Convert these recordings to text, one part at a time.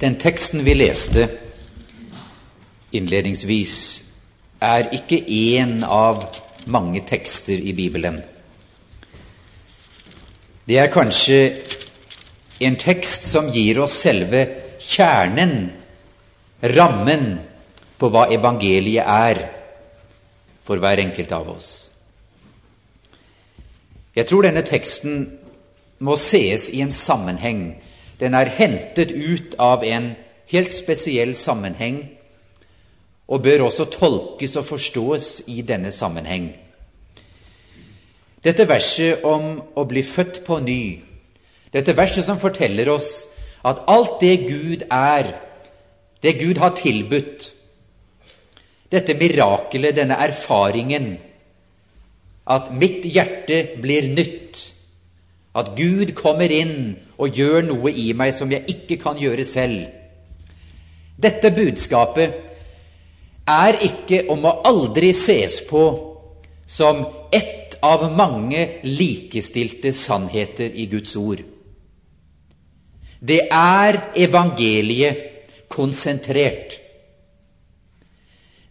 Den teksten vi leste innledningsvis, er ikke én av mange tekster i Bibelen. Det er kanskje en tekst som gir oss selve kjernen, rammen, på hva evangeliet er for hver enkelt av oss. Jeg tror denne teksten må sees i en sammenheng. Den er hentet ut av en helt spesiell sammenheng og bør også tolkes og forstås i denne sammenheng. Dette verset om å bli født på ny, dette verset som forteller oss at alt det Gud er, det Gud har tilbudt, dette mirakelet, denne erfaringen, at mitt hjerte blir nytt, at Gud kommer inn og gjør noe i meg som jeg ikke kan gjøre selv. Dette budskapet er ikke og må aldri ses på som ett av mange likestilte sannheter i Guds ord. Det er evangeliet konsentrert.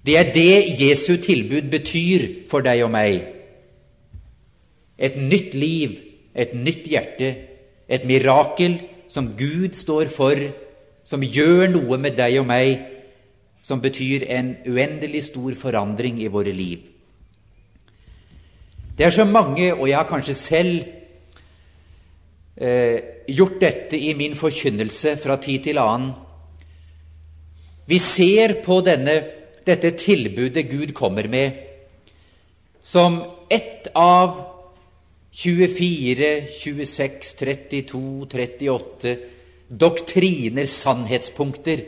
Det er det Jesu tilbud betyr for deg og meg. Et nytt liv, et nytt hjerte, et mirakel som Gud står for, som gjør noe med deg og meg som betyr en uendelig stor forandring i våre liv. Det er så mange, og jeg har kanskje selv eh, gjort dette i min forkynnelse fra tid til annen Vi ser på denne, dette tilbudet Gud kommer med, som ett av 24, 26, 32, 38 doktriner, sannhetspunkter,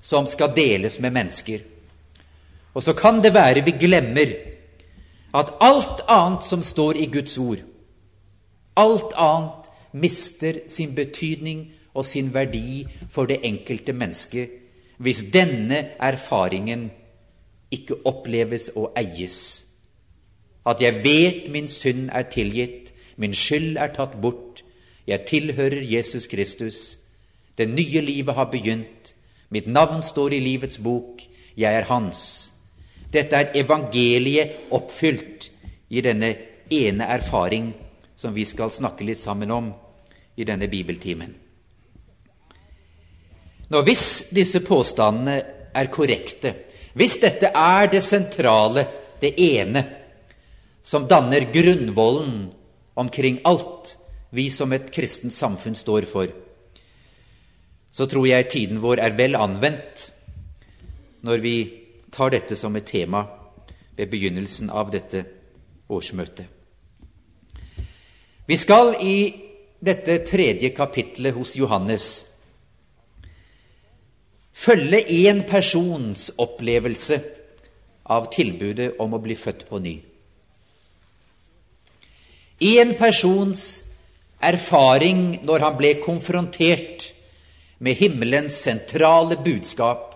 som skal deles med mennesker. Og så kan det være vi glemmer at alt annet som står i Guds ord, alt annet mister sin betydning og sin verdi for det enkelte mennesket hvis denne erfaringen ikke oppleves og eies. At jeg vet min synd er tilgitt, min skyld er tatt bort, jeg tilhører Jesus Kristus, det nye livet har begynt, Mitt navn står i livets bok, jeg er hans. Dette er evangeliet oppfylt i denne ene erfaring som vi skal snakke litt sammen om i denne bibeltimen. Nå, Hvis disse påstandene er korrekte, hvis dette er det sentrale, det ene, som danner grunnvollen omkring alt vi som et kristent samfunn står for, så tror jeg tiden vår er vel anvendt når vi tar dette som et tema ved begynnelsen av dette årsmøtet. Vi skal i dette tredje kapitlet hos Johannes følge én persons opplevelse av tilbudet om å bli født på ny. Én persons erfaring når han ble konfrontert med himmelens sentrale budskap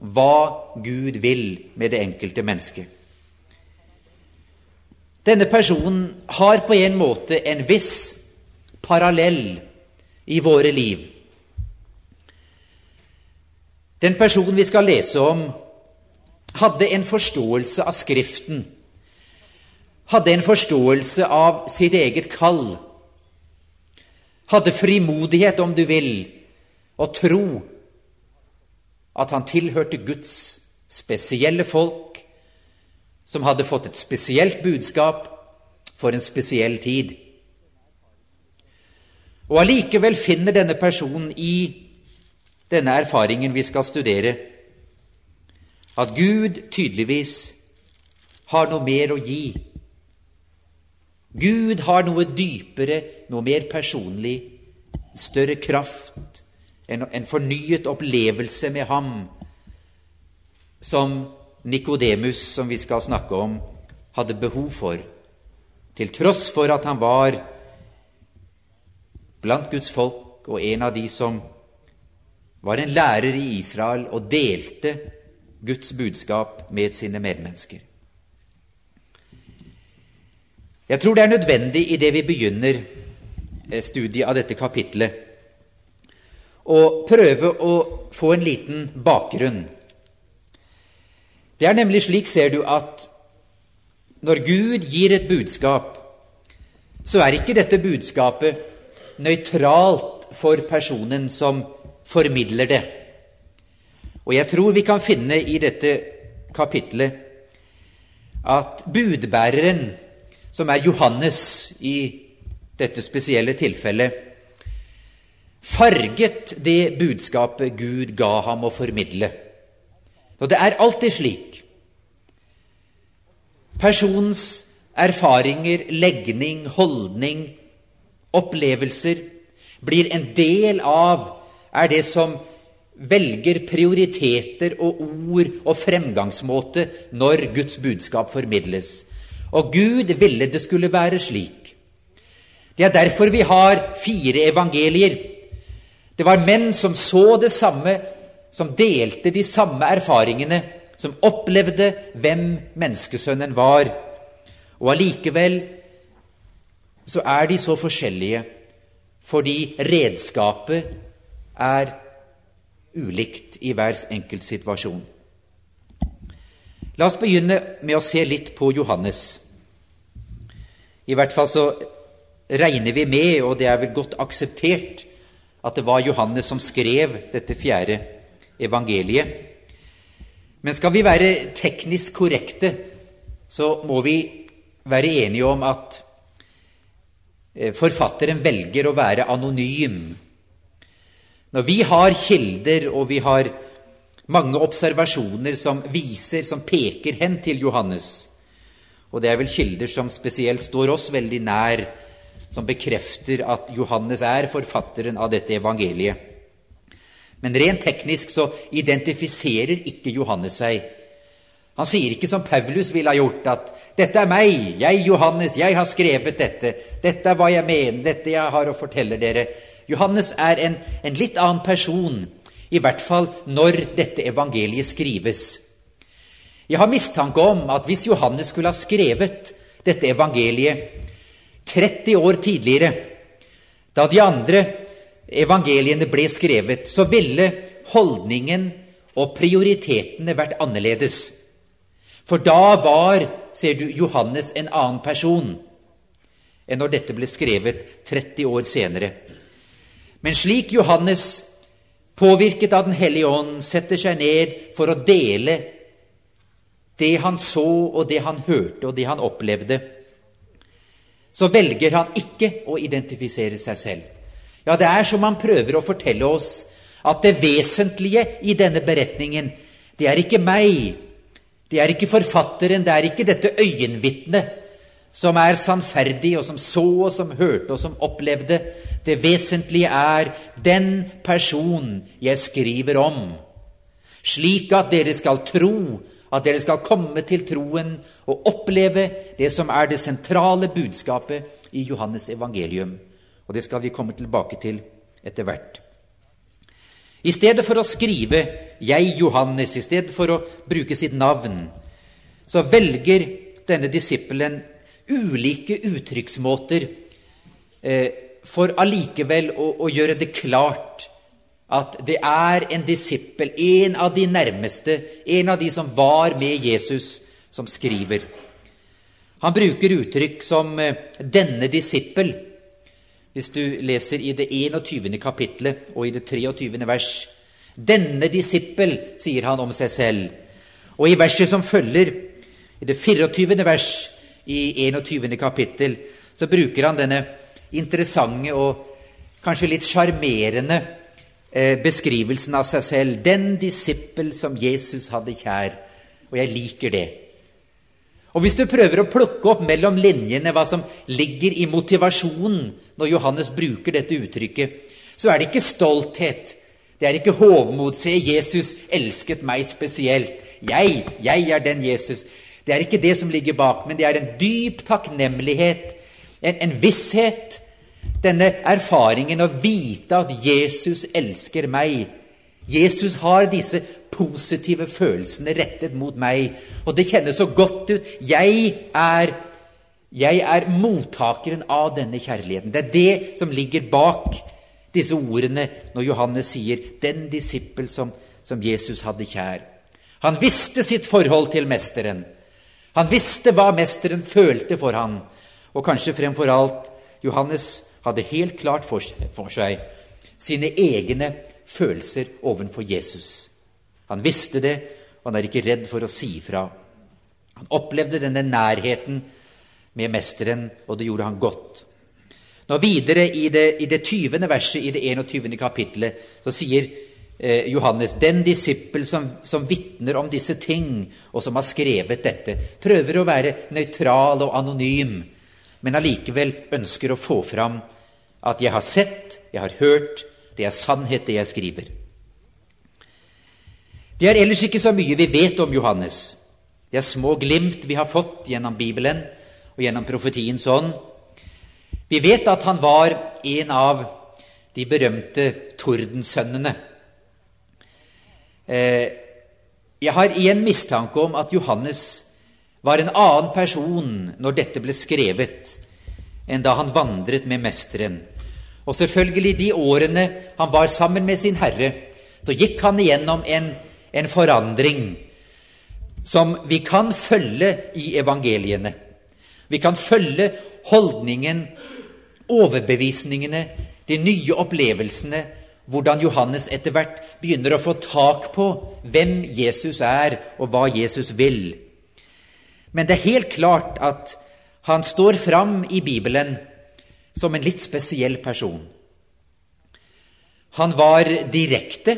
hva Gud vil med det enkelte mennesket. Denne personen har på en måte en viss parallell i våre liv. Den personen vi skal lese om, hadde en forståelse av Skriften, hadde en forståelse av sitt eget kall, hadde frimodighet, om du vil, og tro at han tilhørte Guds spesielle folk, som hadde fått et spesielt budskap for en spesiell tid. Og allikevel finner denne personen i denne erfaringen vi skal studere, at Gud tydeligvis har noe mer å gi. Gud har noe dypere, noe mer personlig, større kraft, en, en fornyet opplevelse med ham som Nikodemus, som vi skal snakke om, hadde behov for, til tross for at han var blant Guds folk og en av de som var en lærer i Israel og delte Guds budskap med sine medmennesker. Jeg tror det er nødvendig i det vi begynner eh, studiet av dette kapitlet, å prøve å få en liten bakgrunn. Det er nemlig slik, ser du, at når Gud gir et budskap, så er ikke dette budskapet nøytralt for personen som formidler det. Og jeg tror vi kan finne i dette kapitlet at budbæreren, som er Johannes i dette spesielle tilfellet, farget det budskapet Gud ga ham å formidle. Og det er alltid slik. Personens erfaringer, legning, holdning, opplevelser blir en del av, er det som velger prioriteter og ord og fremgangsmåte når Guds budskap formidles. Og Gud ville det skulle være slik. Det er derfor vi har fire evangelier. Det var menn som så det samme, som delte de samme erfaringene, som opplevde hvem menneskesønnen var. Og allikevel så er de så forskjellige fordi redskapet er ulikt i hver enkelt situasjon. La oss begynne med å se litt på Johannes. I hvert fall så regner vi med, og det er vel godt akseptert, at det var Johannes som skrev dette fjerde evangeliet. Men skal vi være teknisk korrekte, så må vi være enige om at eh, forfatteren velger å være anonym når vi har kilder, og vi har mange observasjoner som viser, som peker hen til Johannes, og det er vel kilder som spesielt står oss veldig nær, som bekrefter at Johannes er forfatteren av dette evangeliet. Men rent teknisk så identifiserer ikke Johannes seg. Han sier ikke som Paulus ville ha gjort, at 'dette er meg, jeg Johannes, jeg har skrevet dette', 'dette er hva jeg mener, dette jeg har å fortelle dere'. Johannes er en, en litt annen person, i hvert fall når dette evangeliet skrives. Jeg har mistanke om at hvis Johannes skulle ha skrevet dette evangeliet 30 år tidligere, da de andre evangeliene ble skrevet, så ville holdningen og prioritetene vært annerledes. For da var, ser du, Johannes en annen person enn når dette ble skrevet 30 år senere. Men slik Johannes, påvirket av Den hellige ånd, setter seg ned for å dele det han så, og det han hørte, og det han opplevde, så velger han ikke å identifisere seg selv. Ja, det er som han prøver å fortelle oss at det vesentlige i denne beretningen, det er ikke meg, det er ikke forfatteren, det er ikke dette øyenvitnet som er sannferdig, og som så, og som hørte, og som opplevde. Det vesentlige er den person jeg skriver om, slik at dere skal tro, at dere skal komme til troen og oppleve det som er det sentrale budskapet i Johannes evangelium. Og det skal vi komme tilbake til etter hvert. I stedet for å skrive 'Jeg Johannes', i stedet for å bruke sitt navn, så velger denne disippelen ulike uttrykksmåter eh, for allikevel å, å, gjøre det klart at det er en disippel, en av de nærmeste, en av de som var med Jesus, som skriver. Han bruker uttrykk som eh, 'denne disippel', hvis du leser i det 21. kapitlet og i det 23. vers. 'Denne disippel', sier han om seg selv. Og i verset som følger, i det 24. vers, i 21. kapittel, så bruker han denne interessante og kanskje litt sjarmerende beskrivelsen av seg selv. Den disippel som Jesus hadde kjær. Og jeg liker det. Og Hvis du prøver å plukke opp mellom linjene hva som ligger i motivasjonen når Johannes bruker dette uttrykket, så er det ikke stolthet. Det er ikke hovmod. Se, Jesus elsket meg spesielt. Jeg, jeg er den Jesus. Det er ikke det som ligger bak, men det er en dyp takknemlighet, en, en visshet, denne erfaringen å vite at Jesus elsker meg. Jesus har disse positive følelsene rettet mot meg, og det kjennes så godt ut. Jeg er, jeg er mottakeren av denne kjærligheten. Det er det som ligger bak disse ordene når Johannes sier 'den disippel som, som Jesus hadde kjær'. Han visste sitt forhold til mesteren. Han visste hva mesteren følte for ham, og kanskje fremfor alt Johannes hadde helt klart for, for seg sine egne følelser overfor Jesus. Han visste det, og han er ikke redd for å si ifra. Han opplevde denne nærheten med mesteren, og det gjorde han godt. Nå Videre i det, i det 20. verset i det 21. kapittelet så sier eh, Johannes den disippel som, som vitner om disse ting, og som har skrevet dette, prøver å være nøytral og anonym, men allikevel ønsker å få fram at 'jeg har sett, jeg har hørt, det er sannhet, det jeg skriver'. Det er ellers ikke så mye vi vet om Johannes. Det er små glimt vi har fått gjennom Bibelen og gjennom profetiens ånd. Vi vet at han var en av de berømte tordensønnene. Eh, jeg har igjen mistanke om at Johannes var en annen person når dette ble skrevet, enn da han vandret med Mesteren. Og selvfølgelig, de årene han var sammen med sin Herre, så gikk han igjennom en, en forandring som vi kan følge i evangeliene. Vi kan følge holdningen, overbevisningene, de nye opplevelsene, hvordan Johannes etter hvert begynner å få tak på hvem Jesus er, og hva Jesus vil. Men det er helt klart at han står fram i Bibelen som en litt spesiell person. Han var direkte.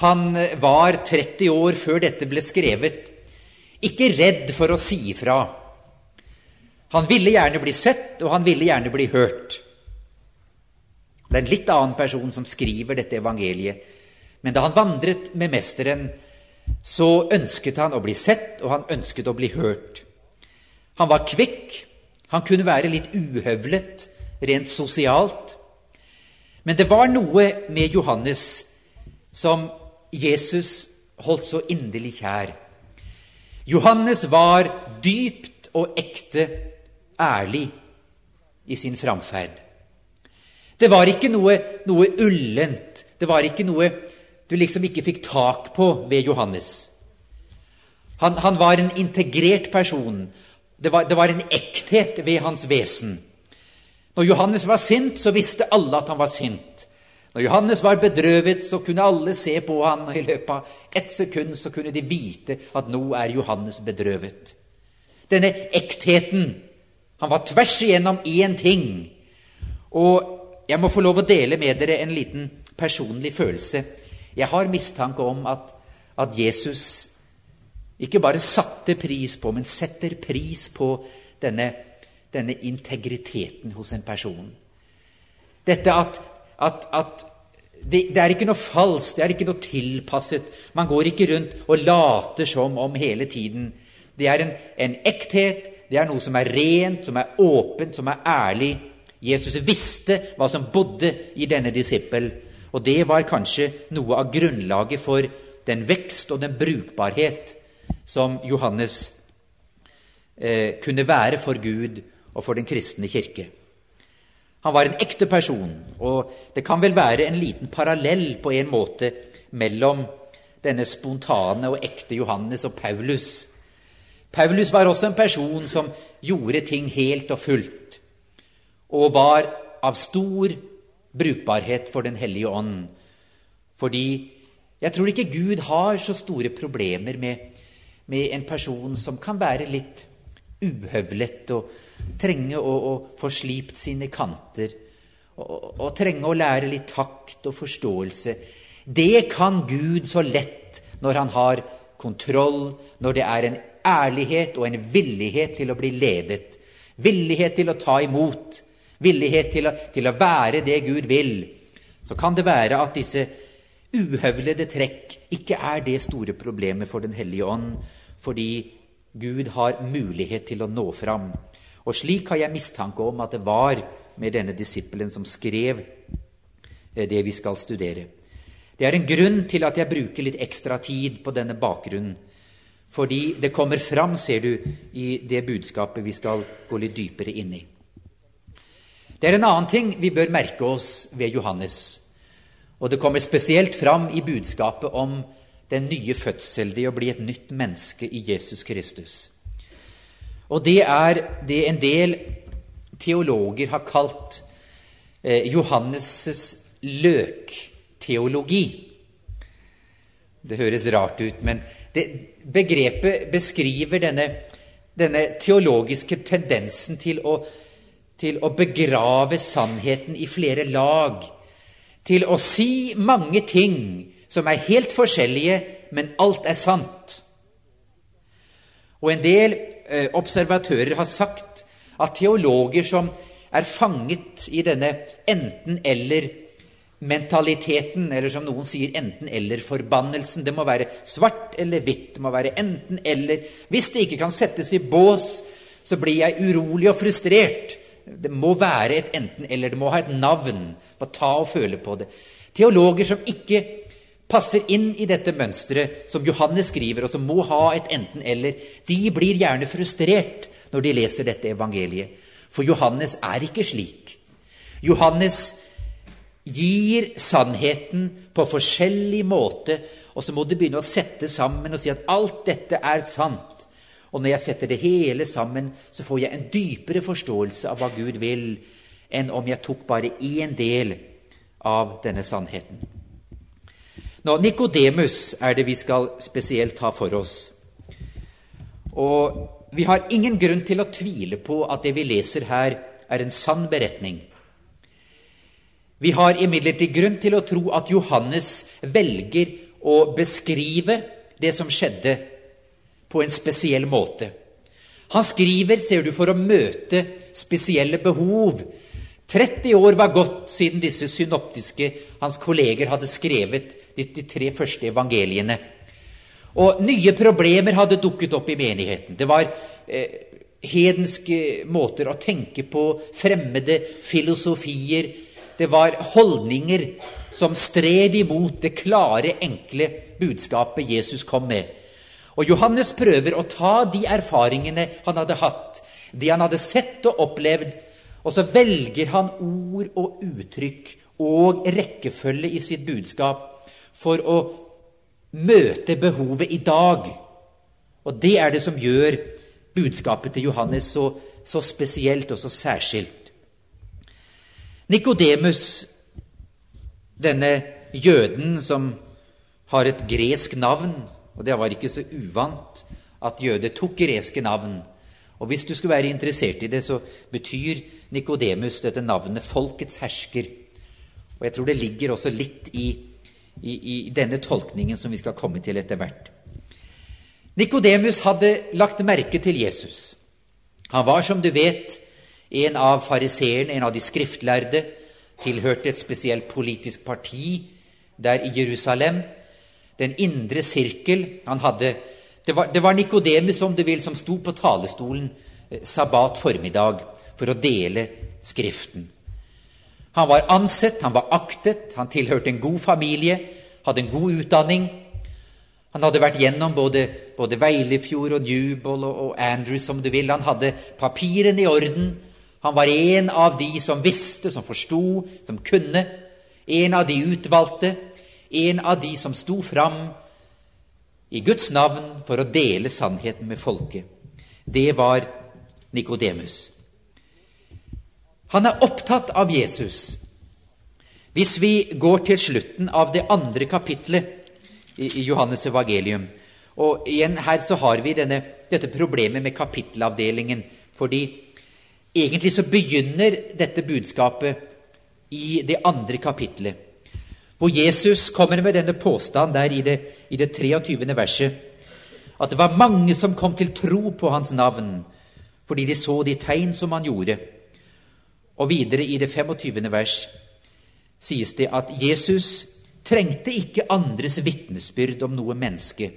Han var 30 år før dette ble skrevet, ikke redd for å si ifra. Han ville gjerne bli sett, og han ville gjerne bli hørt. Det er en litt annen person som skriver dette evangeliet. Men da han vandret med Mesteren, så ønsket han å bli sett, og han ønsket å bli hørt. Han var kvikk, han kunne være litt uhøvlet rent sosialt. Men det var noe med Johannes som Jesus holdt så inderlig kjær. Johannes var dypt og ekte ærlig i sin framferd. Det var ikke noe, noe, ullent, det var ikke noe du liksom ikke fikk tak på ved Johannes. Han, han var en integrert person. Det var, det var en ekthet ved hans vesen. Når Johannes var sint, så visste alle at han var sint. Når Johannes var bedrøvet, så kunne alle se på han, og i løpet av ett sekund så kunne de vite at nå er Johannes bedrøvet. Denne ektheten han var tvers igjennom én ting. Og jeg må få lov å dele med dere en liten personlig følelse. Jeg har mistanke om at, at Jesus ikke bare satte pris på, men setter pris på denne, denne integriteten hos en person. Dette at, at, at det, det, er ikke noe falskt, det er ikke noe tilpasset. Man går ikke rundt og later som om hele tiden. Det er en, en ekthet, det er noe som er rent, som er åpent, som er ærlig. Jesus visste hva som bodde i denne disippel, og det var kanskje noe av grunnlaget for den vekst og den brukbarhet som Johannes eh, kunne være for Gud og for den kristne kirke. Han var en ekte person, og det kan vel være en liten parallell på en måte mellom denne spontane og ekte Johannes og Paulus, Paulus var også en person som gjorde ting helt og fullt, og var av stor brukbarhet for Den hellige ånd. Fordi jeg tror ikke Gud har så store problemer med, med en person som kan være litt uhøvlet og trenge å, å få slipt sine kanter. Og, og, trenge å lære litt takt og forståelse. Det kan Gud så lett når han har kontroll, når det er en ærlighet og en villighet til å bli ledet. Villighet til å ta imot. Villighet til å, til å være det Gud vil. Så kan det være at disse uhøvlede trekk ikke er det store problemet for Den hellige ånd, fordi Gud har mulighet til å nå fram. Og slik har jeg mistanke om at det var med denne disippelen som skrev eh, det vi skal studere. Det er en grunn til at jeg bruker litt ekstra tid på denne bakgrunnen. Fordi det kommer fram, ser du, i det budskapet vi skal gå litt dypere inn i. Det er en annen ting vi bør merke oss ved Johannes. Og det kommer spesielt fram i budskapet om den nye fødsel, det å bli et nytt menneske i Jesus Kristus. Og det er det en del teologer har kalt eh, Johannes' løkteologi. Det høres rart ut, men det, begrepet beskriver denne, denne, teologiske tendensen til å, til å begrave sannheten i flere lag. Til å si mange ting som er helt forskjellige, men alt er sant. Og en del eh, observatører har sagt at teologer som er fanget i denne enten-eller-mentaliteten, eller som noen sier enten-eller-forbannelsen Det må være svart eller hvitt. Det må være enten-eller. Hvis det ikke kan settes i bås, så blir jeg urolig og frustrert. Det må være et enten-eller. Det må ha et navn. Må ta og føle på det. Teologer som ikke passer inn i dette mønsteret som Johannes skriver, og som må ha et enten-eller, de blir gjerne frustrert når de leser dette evangeliet. For Johannes er ikke slik. Johannes gir sannheten på forskjellig måte, og så må du begynne å sette sammen og si at alt dette er sant. Og når jeg setter det hele sammen, så får jeg en dypere forståelse av hva Gud vil, enn om jeg tok bare én del av denne sannheten. Nå, Nikodemus er det vi skal spesielt ta for oss. Og vi har ingen grunn til å tvile på at det vi leser her, er en sann beretning. Vi har imidlertid grunn til å tro at Johannes velger å beskrive det som skjedde, på en spesiell måte. Han skriver, ser du, for å møte spesielle behov. 30 år var gått siden disse synoptiske, hans kolleger, hadde skrevet de, tre første evangeliene. Og nye problemer hadde dukket opp i menigheten. Det var eh, hedenske måter å tenke på, fremmede filosofier. Det var holdninger som stred imot det klare, enkle budskapet Jesus kom med. Og Johannes prøver å ta de erfaringene han hadde hatt, de han hadde sett og opplevd, og så velger han ord og uttrykk og rekkefølge i sitt budskap for å møte behovet i dag. Og det er det som gjør budskapet til Johannes så, så spesielt og så særskilt. Nikodemus, denne jøden som har et gresk navn, og det var ikke så uvant at jøder tok greske navn. Og Hvis du skulle være interessert i det, så betyr Nikodemus dette navnet 'folkets hersker'. Og Jeg tror det ligger også litt i i, i denne tolkningen som vi skal komme til etter hvert. Nikodemus hadde lagt merke til Jesus. Han var, som du vet, en av fariseerne, en av de skriftlærde, tilhørte et spesielt politisk parti der i Jerusalem. Den indre sirkel han hadde Det var, det var Nikodemus, om du vil, som sto på talerstolen eh, sabbat formiddag for å dele Skriften. Han var ansett, han var aktet, han tilhørte en god familie, hadde en god utdanning. Han hadde vært gjennom både, både Veilefjord og Newbold og, og Andrews, om du vil. Han hadde papirene i orden. Han var en av de som visste, som forsto, som kunne. En av de utvalgte. En av de som sto fram i Guds navn for å dele sannheten med folket. Det var Nikodemus. Han er opptatt av Jesus. Hvis vi går til slutten av det andre kapitlet i Johannes evangelium og igjen Her så har vi denne, dette problemet med kapittelavdelingen. Fordi egentlig så begynner dette budskapet i det andre kapitlet, hvor Jesus kommer med denne påstanden der i det, i det 23. verset at det var mange som kom til tro på hans navn fordi de så de tegn som han gjorde. Og videre i det 25. vers sies det at Jesus trengte ikke andres vitnesbyrd om noe menneske,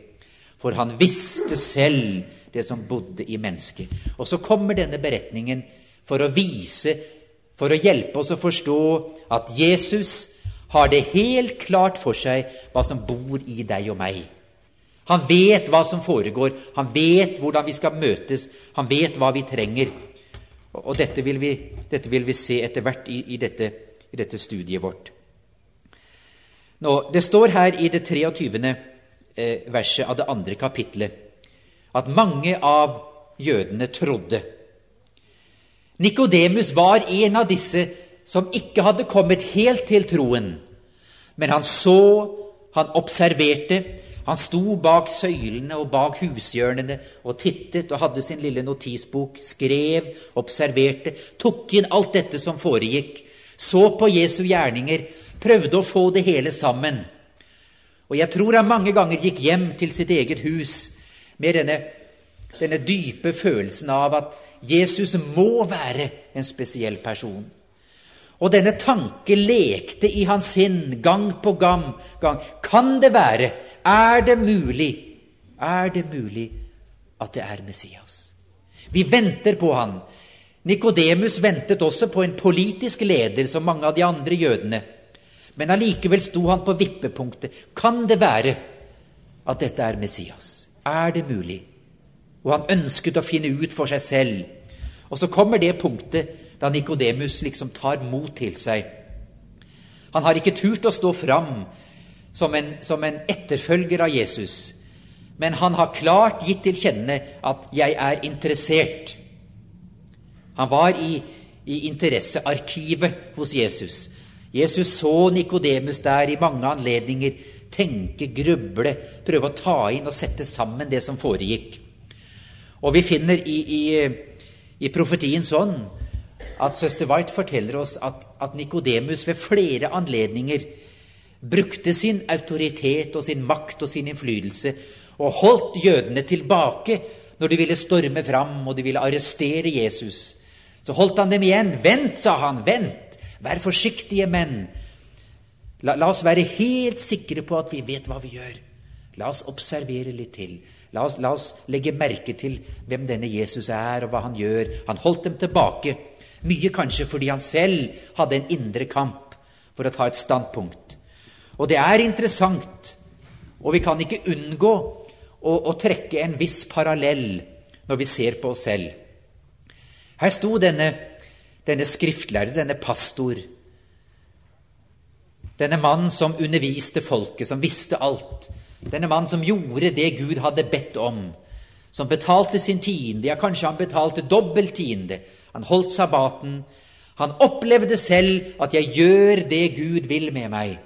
for han visste selv det som bodde i mennesket. Og så kommer denne beretningen for å vise, for å hjelpe oss å forstå at Jesus har det helt klart for seg hva som bor i deg og meg. Han vet hva som foregår, han vet hvordan vi skal møtes, han vet hva vi trenger. Og dette vil vi, dette vil vi se etter hvert i, i, dette, i, dette, studiet vårt. Nå, det står her i det 23. Eh, verset av det andre kapitlet at mange av jødene trodde. Nikodemus var en av disse som ikke hadde kommet helt til troen, men han så, han observerte, han sto bak søylene og bak hushjørnene og tittet og hadde sin lille notisbok, skrev, observerte, tok inn alt dette som foregikk, så på Jesu gjerninger, prøvde å få det hele sammen. Og jeg tror han mange ganger gikk hjem til sitt eget hus med denne, denne dype følelsen av at Jesus må være en spesiell person. Og denne tanke lekte i hans sinn gang på gang. gang. Kan det være, er det mulig, er det mulig at det er Messias? Vi venter på han. Nikodemus ventet også på en politisk leder som mange av de andre jødene. Men allikevel sto han på vippepunktet. Kan det være at dette er Messias? Er det mulig? Og han ønsket å finne ut for seg selv. Og så kommer det punktet da Nikodemus liksom tar mot til seg. Han har ikke turt å stå fram som en, som en etterfølger av Jesus, men han har klart gitt til kjenne at 'jeg er interessert'. Han var i, i interessearkivet hos Jesus. Jesus så Nikodemus der i mange anledninger tenke, gruble, prøve å ta inn og sette sammen det som foregikk. Og vi finner i, i, i profetiens ånd at søster White forteller oss at, at Nikodemus ved flere anledninger brukte sin autoritet og sin makt og sin innflytelse og holdt jødene tilbake når de ville storme fram og de ville arrestere Jesus. Så holdt han dem igjen. Vent, sa han, vent! Vær forsiktige menn. La, la, oss være helt sikre på at vi vet hva vi gjør. La oss observere litt til. La oss, la oss legge merke til hvem denne Jesus er, og hva han gjør. Han holdt dem tilbake. Mye kanskje fordi han selv hadde en indre kamp for å ta et standpunkt. Og det er interessant, og vi kan ikke unngå å, å trekke en viss parallell når vi ser på oss selv. Her sto denne, denne skriftlærde, denne pastor, denne mann som underviste folket, som visste alt, denne mann som gjorde det Gud hadde bedt om, som betalte sin tiende, ja, kanskje han betalte dobbelt tiende, han holdt sabbaten. Han opplevde selv at 'jeg gjør det Gud vil med meg'.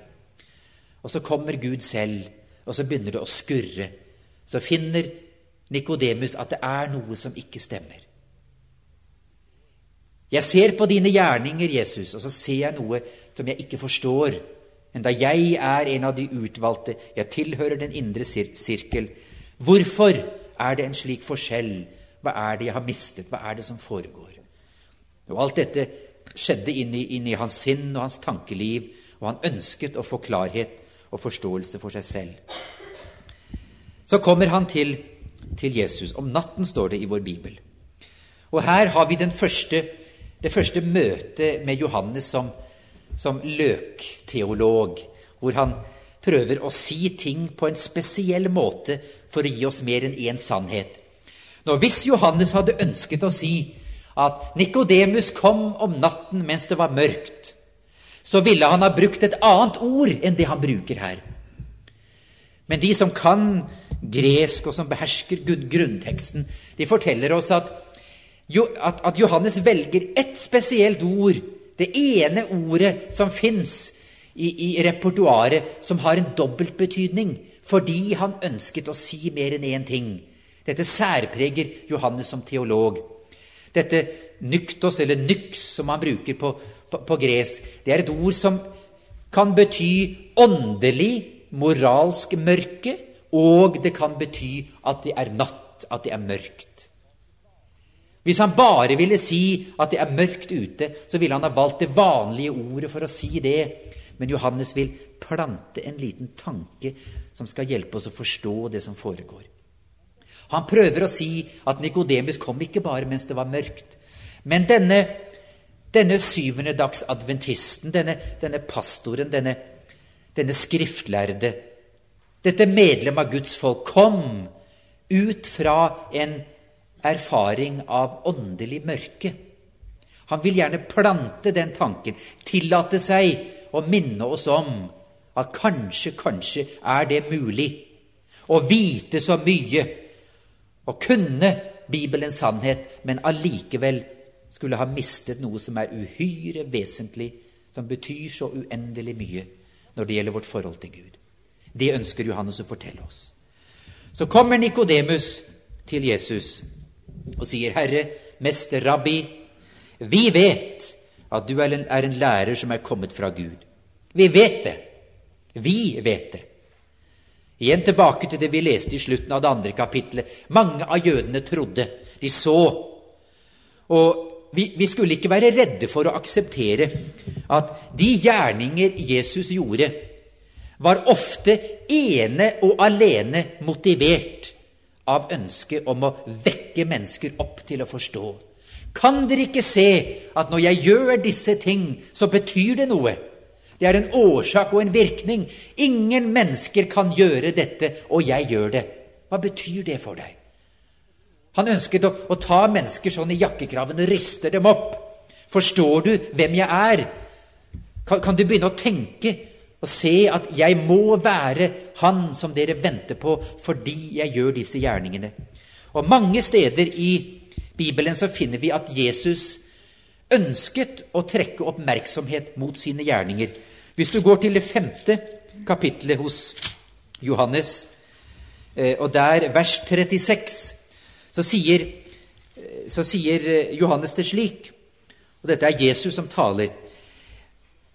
Og så kommer Gud selv, og så begynner det å skurre. Så finner Nikodemus at det er noe som ikke stemmer. Jeg ser på dine gjerninger, Jesus, og så ser jeg noe som jeg ikke forstår. Enda jeg er en av de utvalgte, jeg tilhører den indre sir sirkel. Hvorfor er det en slik forskjell? Hva er det jeg har mistet? Hva er det som foregår? Og Alt dette skjedde inni, inni hans sinn og hans tankeliv, og han ønsket å få klarhet og forståelse for seg selv. Så kommer han til, til Jesus. Om natten står det i vår bibel. Og her har vi første, det første møtet med Johannes som, som løkteolog, hvor han prøver å si ting på en spesiell måte for å gi oss mer enn én sannhet. Nå, Hvis Johannes hadde ønsket å si at Nikodemus kom om natten mens det var mørkt, så ville han ha brukt et annet ord enn det han bruker her. Men de som kan gresk, og som behersker grunnteksten, de forteller oss at, at Johannes velger ett spesielt ord, det ene ordet som fins i, i repertoaret, som har en dobbeltbetydning, fordi han ønsket å si mer enn én ting. Dette særpreger Johannes som teolog. Dette nyktos, eller nyx, som man bruker på, på, på gresk, det er et ord som kan bety åndelig, moralsk mørke, og det kan bety at det er natt, at det er mørkt. Hvis han bare ville si at det er mørkt ute, så ville han ha valgt det vanlige ordet for å si det. Men Johannes vil plante en liten tanke som skal hjelpe oss å forstå det som foregår. Han prøver å si at Nikodemus kom ikke bare mens det var mørkt. Men denne, denne syvende dags adventisten, denne, denne pastoren, denne, denne skriftlærde, dette medlem av Guds folk, kom ut fra en erfaring av åndelig mørke. Han vil gjerne plante den tanken, tillate seg å minne oss om at kanskje, kanskje er det mulig å vite så mye og kunne Bibelens sannhet, men allikevel skulle ha mistet noe som er uhyre vesentlig, som betyr så uendelig mye når det gjelder vårt forhold til Gud. Det ønsker Johannes å fortelle oss. Så kommer Nikodemus til Jesus og sier, 'Herre, mester, rabbi, vi vet at du er en, er en lærer som er kommet fra Gud.' Vi vet det. Vi vet det. Igjen tilbake til det vi leste i slutten av det andre kapitlet. Mange av jødene trodde. De så. Og vi, vi, skulle ikke være redde for å akseptere at de gjerninger Jesus gjorde, var ofte ene og alene motivert av ønsket om å vekke mennesker opp til å forstå. Kan dere ikke se at når jeg gjør disse ting, så betyr det noe? Det er en årsak og en virkning. Ingen mennesker kan gjøre dette, og jeg gjør det. Hva betyr det for deg? Han ønsket å, å ta mennesker sånn i jakkekraven og riste dem opp. Forstår du hvem jeg er? Kan, kan, du begynne å tenke og se at jeg må være han som dere venter på fordi jeg gjør disse gjerningene? Og Mange steder i Bibelen så finner vi at Jesus ønsket å trekke oppmerksomhet mot sine gjerninger. Hvis du går til det femte kapittelet hos Johannes, eh, og der vers 36, så sier, eh, så sier eh, Johannes det slik Og dette er Jesus som taler.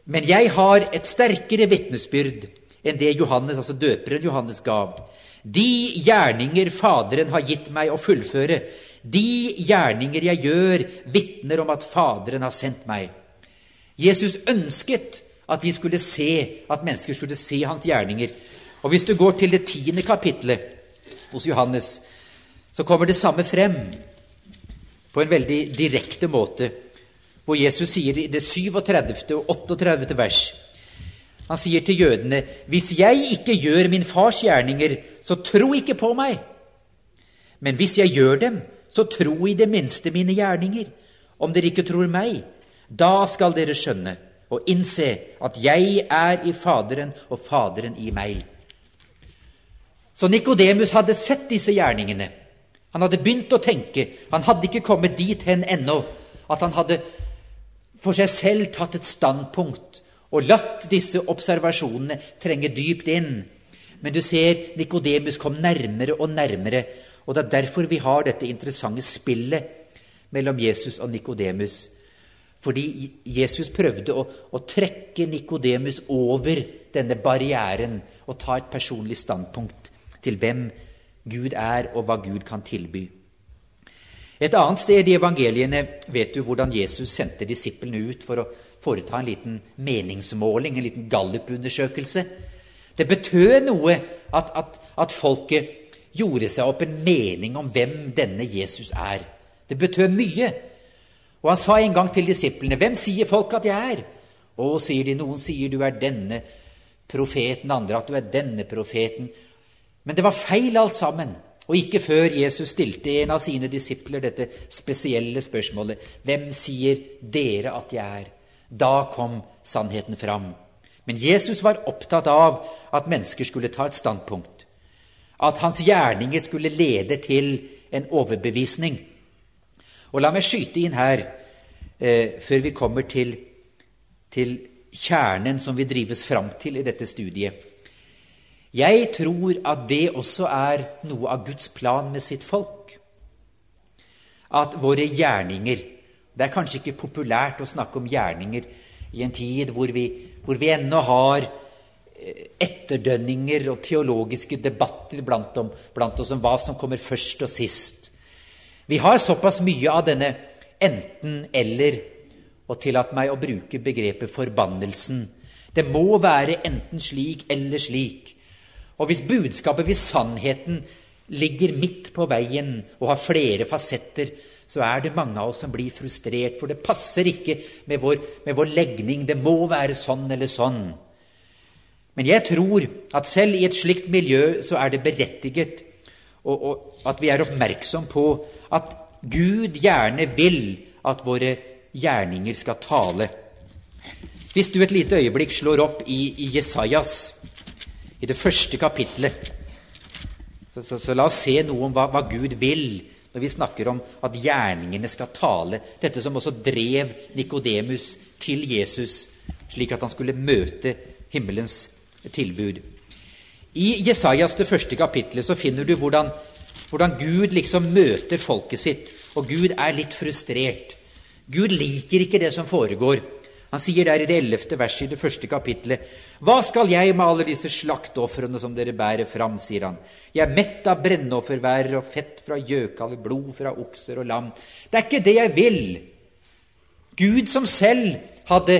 Men jeg har et sterkere vitnesbyrd enn det Johannes, altså døperen Johannes gav. De gjerninger Faderen har gitt meg å fullføre, de gjerninger jeg gjør, vitner om at Faderen har sendt meg. Jesus ønsket at vi skulle se, at mennesker skulle se hans gjerninger. Og Hvis du går til det tiende kapitlet hos Johannes, så kommer det samme frem på en veldig direkte måte, hvor Jesus sier i det 37. og 38. vers Han sier til jødene.: Hvis jeg ikke gjør min fars gjerninger, så tro ikke på meg. Men hvis jeg gjør dem, så tro i det minste mine gjerninger. Om dere ikke tror meg, da skal dere skjønne og innse at jeg er i Faderen og Faderen i meg. Så Nikodemus hadde sett disse gjerningene. Han hadde begynt å tenke. Han hadde ikke kommet dit hen ennå at han hadde for seg selv tatt et standpunkt og latt disse observasjonene trenge dypt inn. Men du ser, Nikodemus kom nærmere og nærmere og Det er derfor vi har dette interessante spillet mellom Jesus og Nikodemus. Fordi Jesus prøvde å, å trekke Nikodemus over denne barrieren og ta et personlig standpunkt til hvem Gud er, og hva Gud kan tilby. Et annet sted i evangeliene vet du hvordan Jesus sendte disiplene ut for å foreta en liten meningsmåling, en liten gallupundersøkelse. Det betød noe at, at, at folket gjorde seg opp en mening om hvem denne Jesus er. Det betød mye. Og han sa en gang til disiplene, 'Hvem sier folk at jeg er?' Og sier de, noen sier du er denne profeten, andre at du er denne profeten. Men det var feil alt sammen. Og ikke før Jesus stilte en av sine disipler dette spesielle spørsmålet, 'Hvem sier dere at jeg er?' Da kom sannheten fram. Men Jesus var opptatt av at mennesker skulle ta et standpunkt at hans gjerninger skulle lede til en overbevisning. Og la meg skyte inn her, eh, før vi kommer til, til kjernen som vi drives fram til i dette studiet. Jeg tror at det også er noe av Guds plan med sitt folk. At våre gjerninger Det er kanskje ikke populært å snakke om gjerninger i en tid hvor vi, hvor vi ennå har etterdønninger og teologiske debatter blant, om, blant, oss om hva som kommer først og sist. Vi har såpass mye av denne enten-eller, og tillat meg å bruke begrepet forbannelsen. Det må være enten slik eller slik. Og hvis budskapet, hvis sannheten, ligger midt på veien og har flere fasetter, så er det mange av oss som blir frustrert, for det passer ikke med vår, med vår legning. Det må være sånn eller sånn. Men jeg tror at selv i et slikt miljø så er det berettiget og, og at vi er oppmerksom på at Gud gjerne vil at våre gjerninger skal tale. Hvis du et lite øyeblikk slår opp i, i Jesajas, i det første kapitlet, så, så, så, la oss se noe om hva, hva, Gud vil når vi snakker om at gjerningene skal tale. Dette som også drev Nikodemus til Jesus, slik at han skulle møte himmelens tilbud. I Jesajas det første kapitlet så finner du hvordan, hvordan Gud liksom møter folket sitt, og Gud er litt frustrert. Gud liker ikke det som foregår. Han sier der i det ellevte verset i det første kapitlet Hva skal jeg med alle disse slakteofrene som dere bærer fram, sier han. Jeg er mett av brennofferværer og fett fra gjøkaller, blod fra okser og lam. Det er ikke det jeg vil. Gud som selv hadde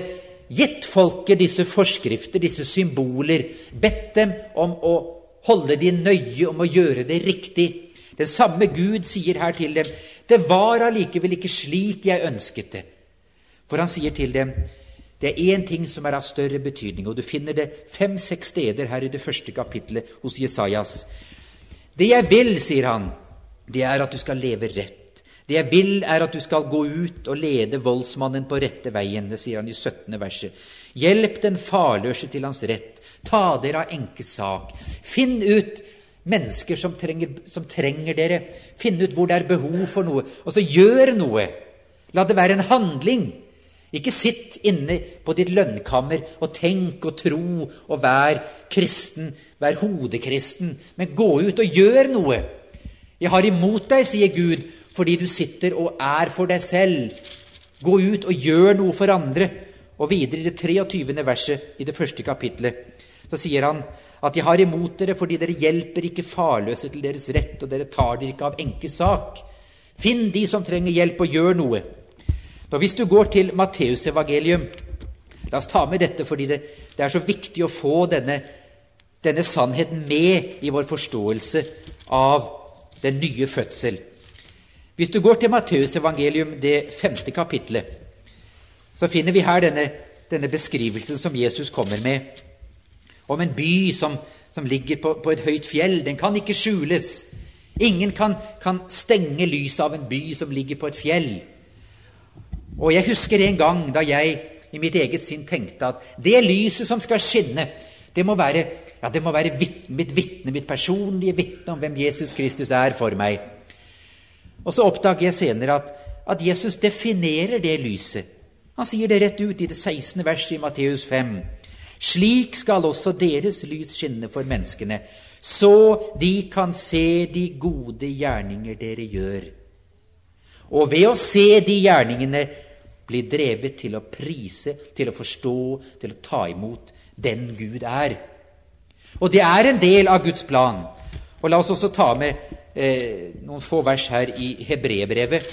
gitt folket disse forskrifter, disse symboler, bedt dem om å holde de nøye, om å gjøre det riktig. Den samme Gud sier her til dem, det var allikevel ikke slik jeg ønsket det. For han sier til dem, det er én ting som er av større betydning, og du finner det fem-seks steder her i det første kapitlet hos Jesajas. Det jeg vil, sier han, det er at du skal leve rett. Det jeg vil, er at du skal gå ut og lede voldsmannen på rette veien. Det sier han i 17. verset. Hjelp den farløse til hans rett. Ta dere av enkes sak. Finn ut mennesker som trenger, som trenger dere. Finn ut hvor det er behov for noe, og så gjør noe. La det være en handling. Ikke sitt inne på ditt lønnkammer og tenk og tro og vær kristen, vær hodekristen, men gå ut og gjør noe. Jeg har imot deg, sier Gud, fordi du sitter og er for deg selv. Gå ut og gjør noe for andre. Og videre i det 23. verset i det første kapitlet så sier han at jeg har imot dere fordi dere hjelper ikke farløse til deres rett, og dere tar dere ikke av enkes sak. Finn de som trenger hjelp, og gjør noe. Da Hvis du går til Matteusevangelium La oss ta med dette fordi det, det er så viktig å få denne, denne, sannheten med i vår forståelse av den nye fødsel. Hvis du går til Matteusevangelium, det femte kapitlet, så finner vi her denne, denne, beskrivelsen som Jesus kommer med, om en by som, som ligger på, på, et høyt fjell. Den kan ikke skjules. Ingen kan, kan stenge lyset av en by som ligger på et fjell. Og jeg husker en gang da jeg i mitt eget sinn tenkte at det lyset som skal skinne, det må være, ja, det må være vitt, mitt vitne, mitt personlige vitne om hvem Jesus Kristus er for meg. Og så oppdager jeg senere at, at Jesus definerer det lyset. Han sier det rett ut i det 16. verset i Matteus 5. Slik skal også deres lys skinne for menneskene, så de kan se de gode gjerninger dere gjør og ved å se de gjerningene bli drevet til å prise, til å forstå, til å ta imot den Gud er. Og det er en del av Guds plan. Og La oss også ta med eh, noen få vers her i Hebrebrevet,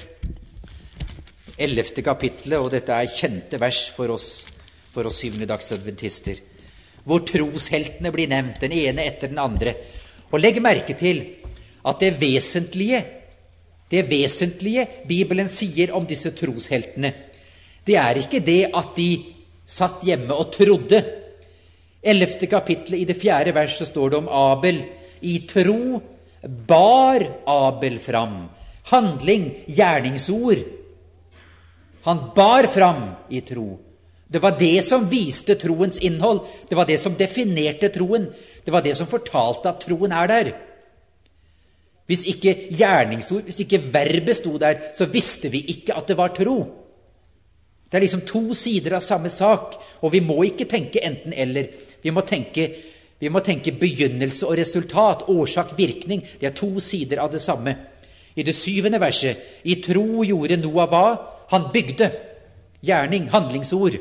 11. kapittelet, og dette er kjente vers for oss, for oss syvendedagsadventister, hvor trosheltene blir nevnt, den ene etter den andre. Og legg merke til at det vesentlige det vesentlige Bibelen sier om disse trosheltene, det er ikke det at de satt hjemme og trodde. Ellevte kapittelet i det fjerde verset står det om Abel. I tro bar Abel fram. Handling, gjerningsord. Han bar fram i tro. Det var det som viste troens innhold. Det var det som definerte troen. Det var det som fortalte at troen er der. Hvis ikke gjerningsord, hvis ikke verbet sto der, så visste vi ikke at det var tro. Det er liksom to sider av samme sak, og vi må ikke tenke enten-eller. Vi, vi, må tenke begynnelse og resultat, årsak-virkning. Det er to sider av det samme. I det syvende verset i tro gjorde Noah hva? Han bygde. Gjerning, handlingsord.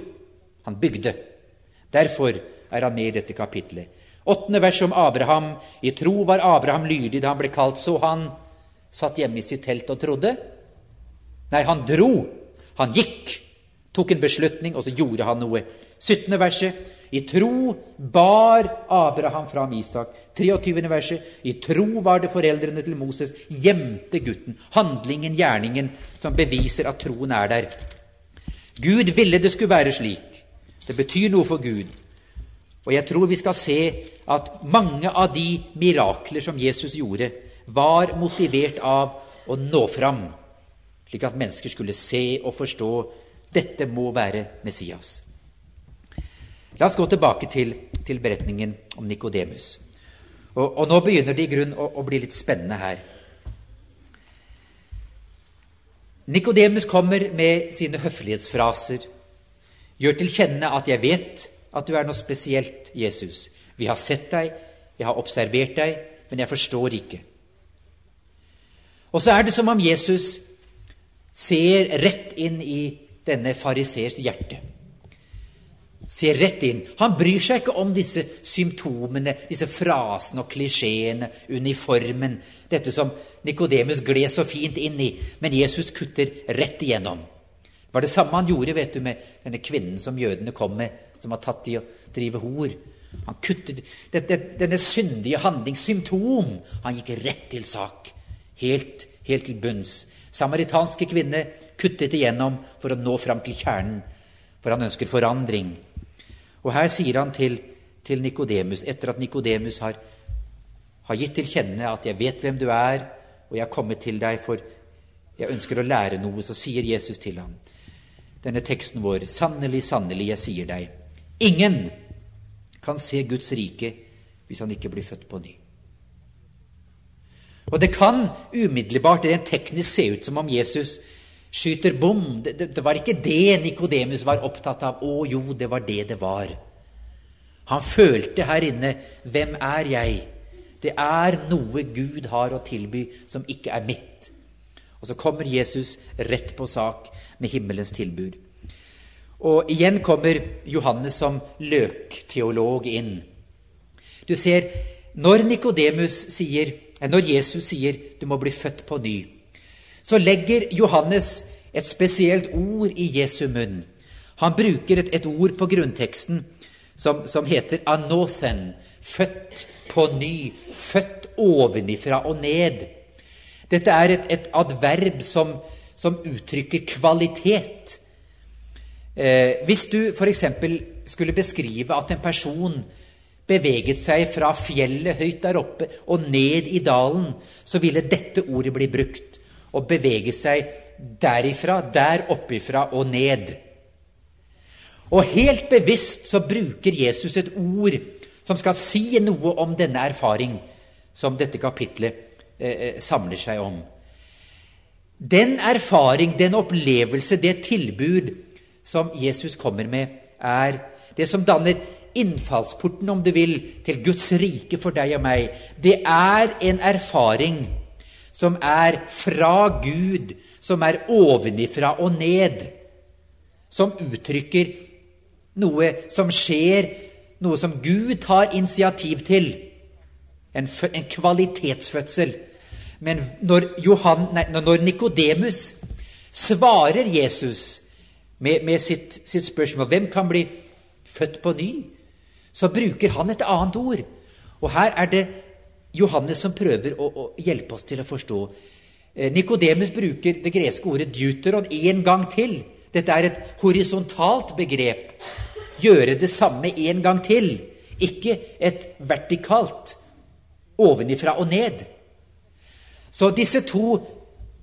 Han bygde. Derfor er han med i dette kapitlet. Åttende vers om Abraham. I tro var Abraham lydig da han ble kalt, så han satt hjemme i sitt telt og trodde. Nei, han dro. Han gikk, tok en beslutning, og så gjorde han noe. 17. verset. I tro bar Abraham fram Isak. 23. verset. I tro var det foreldrene til Moses gjemte gutten. Handlingen, gjerningen, som beviser at troen er der. Gud ville det skulle være slik. Det betyr noe for Gud. Og jeg tror vi skal se at mange av de mirakler som Jesus gjorde, var motivert av å nå fram, slik at mennesker skulle se og forstå Dette må være Messias. La oss gå tilbake til, til beretningen om Nikodemus. Og, og, nå begynner det i grunn å, å bli litt spennende her. Nikodemus kommer med sine høflighetsfraser, gjør til kjenne at 'jeg vet at du er noe spesielt, Jesus'. 'Vi har sett deg, jeg har observert deg, men jeg forstår ikke'. Og så er det som om Jesus ser rett inn i denne fariseers hjerte. Ser rett inn. Han bryr seg ikke om disse symptomene, disse frasene og klisjeene, uniformen, dette som Nikodemus gled så fint inn i. Men Jesus kutter rett igjennom. Det var det samme han gjorde vet du, med denne kvinnen som jødene kom med, som var tatt i å drive hor. Han kuttet dette, denne syndige handlings symptom. Han gikk rett til sak. Helt, helt til bunns. Samaritanske kvinne kuttet igjennom for å nå fram til kjernen, for han ønsker forandring. Og her sier han til, til Nikodemus, etter at Nikodemus har, har gitt til kjenne at 'jeg vet hvem du er, og jeg har kommet til deg for jeg ønsker å lære noe', så sier Jesus til ham denne teksten vår 'Sannelig, sannelig, jeg sier deg', ingen kan se Guds rike hvis han ikke blir født på ny. Og det kan umiddelbart rent teknisk se ut som om Jesus skyter bom. Det, det, det var ikke det Nikodemus var opptatt av. Å jo, det var det det var. Han følte her inne 'Hvem er jeg?' Det er noe Gud har å tilby som ikke er mitt. Og så kommer Jesus rett på sak med himmelens tilbud. Og igjen kommer Johannes som løkteolog inn. Du ser, når sier, når Jesus sier 'du må bli født på ny', så legger Johannes et spesielt ord i Jesu munn. Han bruker et, et ord på grunnteksten som, som, heter anothen, født på ny, født ovenifra og ned. Dette er et, et adverb som, som, uttrykker kvalitet. Eh, hvis du f.eks. skulle beskrive at en person beveget seg fra fjellet høyt der oppe og ned i dalen, så ville dette ordet bli brukt å bevege seg derifra, der oppifra og ned. Og helt bevisst så bruker Jesus et ord som skal si noe om denne erfaring som dette kapitlet eh, eh samler seg om. Den erfaring, den opplevelse, det tilbud som Jesus kommer med, er det som danner innfallsporten, om du vil, til Guds rike for deg og meg. Det er en erfaring som er fra Gud, som er ovenifra og ned, som uttrykker noe som skjer, noe som Gud tar initiativ til. En, en kvalitetsfødsel. Men når, Johan, når Nikodemus svarer Jesus med, med sitt, sitt, spørsmål hvem kan bli født på ny, så bruker han et annet ord. Og her er det Johannes som prøver å, å hjelpe oss til å forstå. Eh, Nikodemus bruker det greske ordet 'deuteron' én gang til. Dette er et horisontalt begrep. Gjøre det samme én gang til. Ikke et vertikalt ovenifra og ned. Så disse to,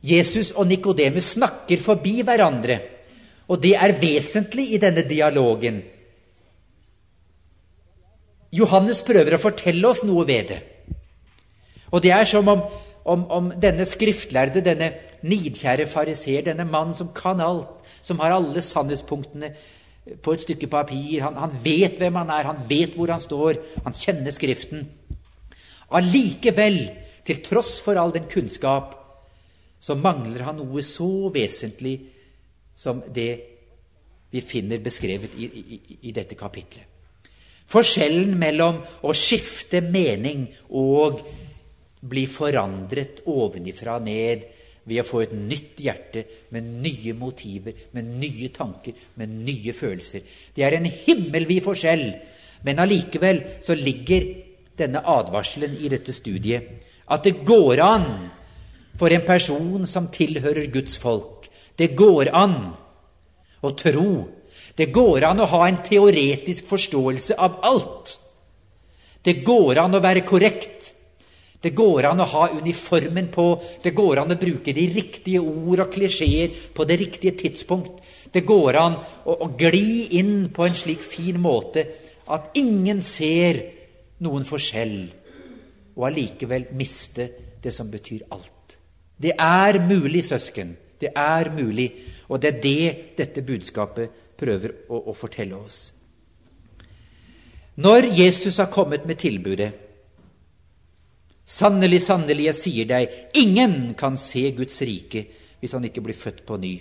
Jesus og Nikodemus, snakker forbi hverandre. Og det er vesentlig i denne dialogen. Johannes prøver å fortelle oss noe ved det. Og det er som om, om, om denne skriftlærde, denne nidkjære fariseer, denne mannen som kan alt, som har alle sannhetspunktene på et stykke papir han, han vet hvem han er, han vet hvor han står, han kjenner Skriften. Allikevel, til tross for all den kunnskap, så mangler han noe så vesentlig som det vi finner beskrevet i, i, i dette kapitlet. Forskjellen mellom å skifte mening og bli forandret ovenifra og ned ved å få et nytt hjerte med nye motiver, med nye tanker, med nye følelser. Det er en himmelvid forskjell, men allikevel så ligger denne advarselen i dette studiet at det går an for en person som tilhører Guds folk. Det går an å tro. Det går an å ha en teoretisk forståelse av alt. Det går an å være korrekt. Det går an å ha uniformen på, det går an å bruke de riktige ord og klisjeer på det riktige tidspunkt. Det går an å, å gli inn på en slik fin måte at ingen ser noen forskjell, og allikevel miste det som betyr alt. Det er mulig, søsken. Det er mulig, og det er det dette budskapet prøver å, å fortelle oss. Når Jesus har kommet med tilbudet Sannelig, sannelig, jeg sier deg, ingen kan se Guds rike hvis han ikke blir født på ny.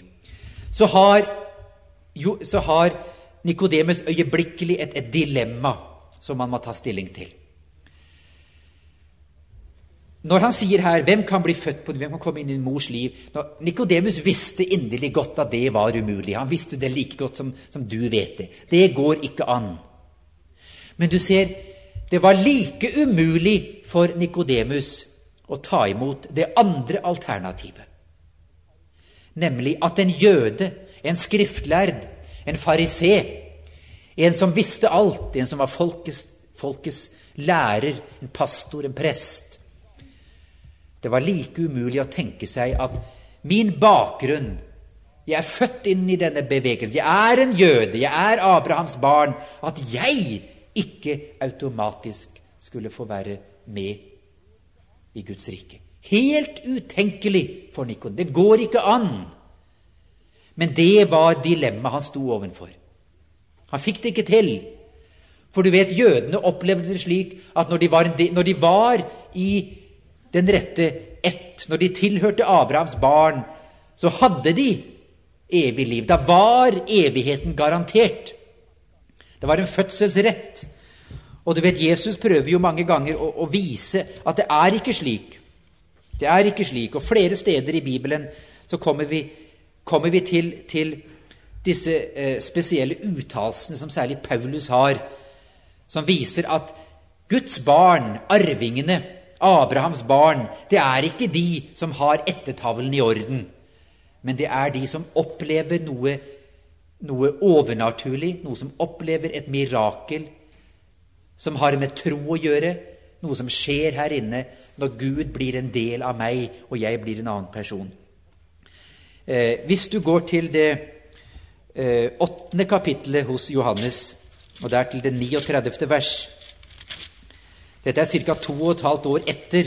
Så har, har Nikodemus øyeblikkelig et, et dilemma som han må ta stilling til. Når han sier her 'Hvem kan bli født på Hvem kan komme inn i mors liv?' Nikodemus visste inderlig godt at det var umulig. Han visste det like godt som, som du vet det. Det går ikke an. Men du ser, det var like umulig for Nikodemus å ta imot det andre alternativet. Nemlig at en jøde, en skriftlærd, en farisé, en som visste alt, en som var folkets, folkets lærer, en pastor, en prest Det var like umulig å tenke seg at min bakgrunn jeg er født inn i denne bevegelsen. Jeg er en jøde. Jeg er Abrahams barn. At jeg ikke automatisk skulle få være med i Guds rike. Helt utenkelig for Nikon. Det går ikke an. Men det var dilemmaet han sto overfor. Han fikk det ikke til. For du vet, jødene opplevde det slik at når de var, når de var i den rette ett, når de tilhørte Abrahams barn, så hadde de evig liv. Da var evigheten garantert. Det var en fødselsrett. Og du vet, Jesus prøver jo mange ganger å, å, vise at det er ikke slik. Det er ikke slik. Og flere steder i Bibelen så kommer vi, kommer vi til, til, disse eh, spesielle uttalelsene som særlig Paulus har, som viser at Guds barn, arvingene, Abrahams barn, det er ikke de som har ettertavlen i orden, men det er de som opplever noe noe overnaturlig, noe som opplever et mirakel, som har med tro å gjøre, noe som skjer her inne når Gud blir en del av meg, og jeg blir en annen person. Eh, hvis du går til det eh, åttende kapittelet hos Johannes, og der til det 39. vers Dette er ca. to og et halvt år etter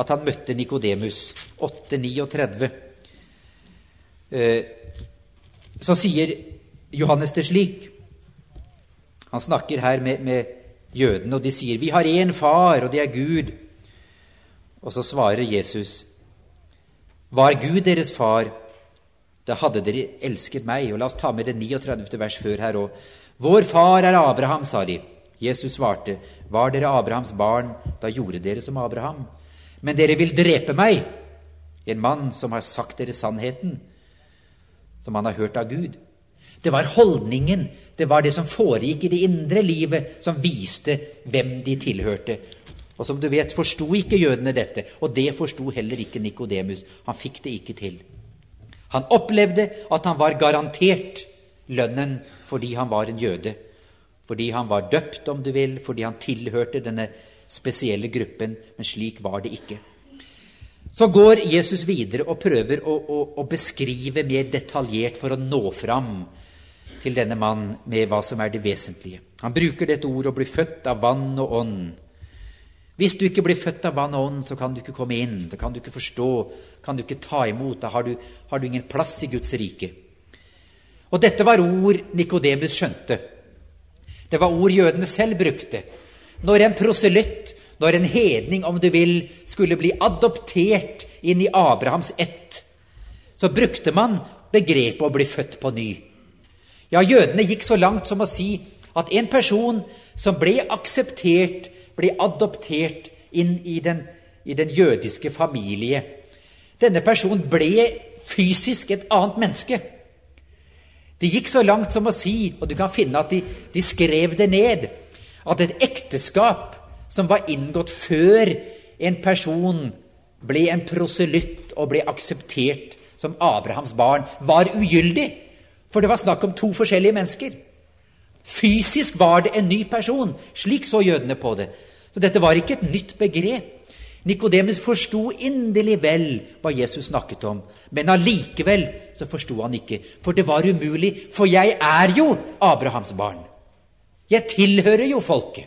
at han møtte Nikodemus. 8.39. Eh, så sier Johannes det slik. Han snakker her med, med jødene, og de sier, 'Vi har én far, og det er Gud.' Og så svarer Jesus, 'Var Gud deres far, da hadde dere elsket meg.' Og la oss ta med det 39. vers før her òg. 'Vår far er Abraham', sa de. Jesus svarte, 'Var dere Abrahams barn, da gjorde dere som Abraham.' 'Men dere vil drepe meg, en mann som har sagt dere sannheten, som han har hørt av Gud.' Det var holdningen, det var det som foregikk i det indre livet, som viste hvem de tilhørte. Og som du vet, forsto ikke jødene dette, og det forsto heller ikke Nikodemus. Han fikk det ikke til. Han opplevde at han var garantert lønnen fordi han var en jøde. Fordi han var døpt, om du vil, fordi han tilhørte denne spesielle gruppen. Men slik var det ikke. Så går Jesus videre og prøver å, å, å beskrive mer detaljert for å nå fram til denne mann med hva som er det vesentlige. Han bruker dette ordet å bli født av vann og ånd. Hvis du ikke blir født av vann og ånd, så kan du ikke komme inn, da kan du ikke forstå, kan du ikke ta imot. Da har du, har du ingen plass i Guds rike. Og dette var ord Nikodemus skjønte. Det var ord jødene selv brukte. Når en proselytt, når en hedning, om du vil, skulle bli adoptert inn i Abrahams ett, så brukte man begrepet å bli født på ny. Ja, jødene gikk så langt som å si at en person som ble akseptert, ble adoptert inn i den, i den jødiske familie Denne personen ble fysisk et annet menneske. De gikk så langt som å si, og du kan finne at de, de skrev det ned, at et ekteskap som var inngått før en person ble en proselytt og ble akseptert som Abrahams barn, var ugyldig. For det var snakk om to forskjellige mennesker. Fysisk var det en ny person. Slik så jødene på det. Så dette var ikke et nytt begrep. Nikodemus forsto inderlig vel hva Jesus snakket om, men allikevel så forsto han ikke, for det var umulig, for jeg er jo Abrahams barn. Jeg tilhører jo folket.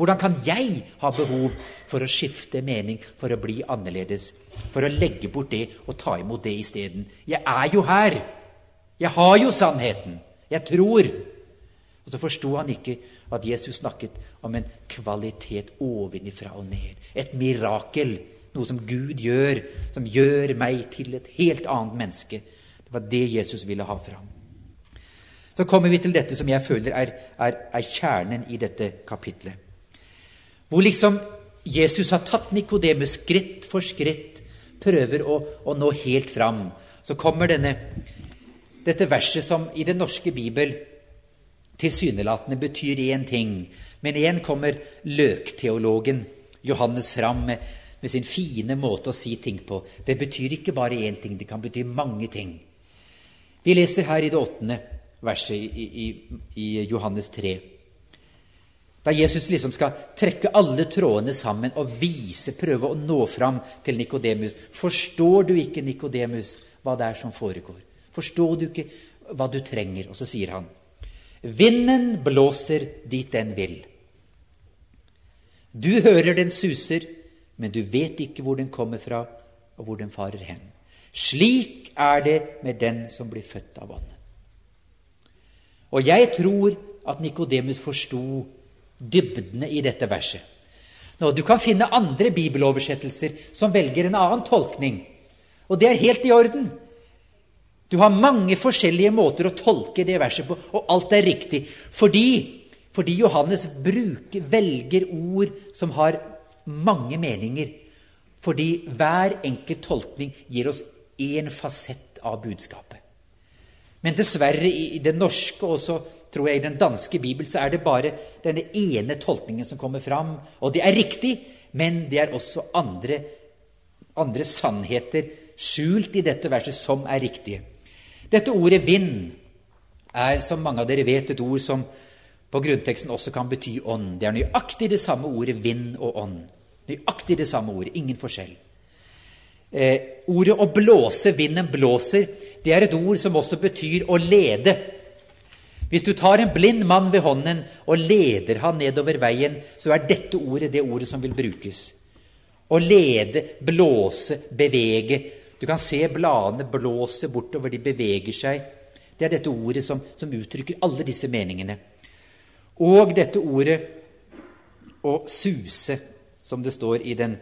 Hvordan kan jeg ha behov for å skifte mening, for å bli annerledes, for å legge bort det og ta imot det isteden? Jeg er jo her. Jeg har jo sannheten. Jeg tror. Og så forsto han ikke at Jesus snakket om en kvalitet ovenifra og ned. Et mirakel. Noe som Gud gjør, som gjør meg til et helt annet menneske. Det var det Jesus ville ha fram. Så kommer vi til dette som jeg føler er, er, er kjernen i dette kapitlet. Hvor liksom Jesus har tatt Nikodemus skritt for skritt, prøver å, å nå helt fram. Så kommer denne, dette verset som i den norske bibel tilsynelatende betyr én ting. Men igjen kommer løkteologen Johannes fram med, med, sin fine måte å si ting på. Det betyr ikke bare én ting, det kan bety mange ting. Vi leser her i det åttende verset i, i, i Johannes 3. Da Jesus liksom skal trekke alle trådene sammen og vise, prøve å nå fram til Nikodemus. Forstår du ikke, Nikodemus, hva det er som foregår? Forstår du ikke hva du trenger? Og så sier han Vinden blåser dit den vil. Du hører den suser, men du vet ikke hvor den kommer fra, og hvor den farer hen. Slik er det med den som blir født av Ånden. Og jeg tror at Nikodemus forsto dybdene i dette verset. Nå, Du kan finne andre bibeloversettelser som velger en annen tolkning, og det er helt i orden. Du har mange forskjellige måter å tolke det verset på, og alt er riktig. Fordi, fordi Johannes bruker, velger ord som har mange meninger. Fordi hver enkelt tolkning gir oss én fasett av budskapet. Men dessverre, i den norske og så tror jeg i den danske bibel, så er det bare denne ene tolkningen som kommer fram. Og det er riktig, men det er også andre, andre sannheter skjult i dette verset som er riktige. Dette ordet 'vind' er, som mange av dere vet, et ord som på grunnteksten også kan bety ånd. Det er nøyaktig det samme ordet 'vind' og 'ånd'. Nøyaktig det samme ordet. Ingen forskjell. Eh, ordet 'å blåse', vinden blåser, det er et ord som også betyr å lede. Hvis du tar en blind mann ved hånden og leder han nedover veien, så er dette ordet det ordet som vil brukes. Å lede, blåse, bevege. Du kan se bladene blåse bortover, de beveger seg. Det er dette ordet som, som uttrykker alle disse meningene. Og dette ordet å suse, som det står i den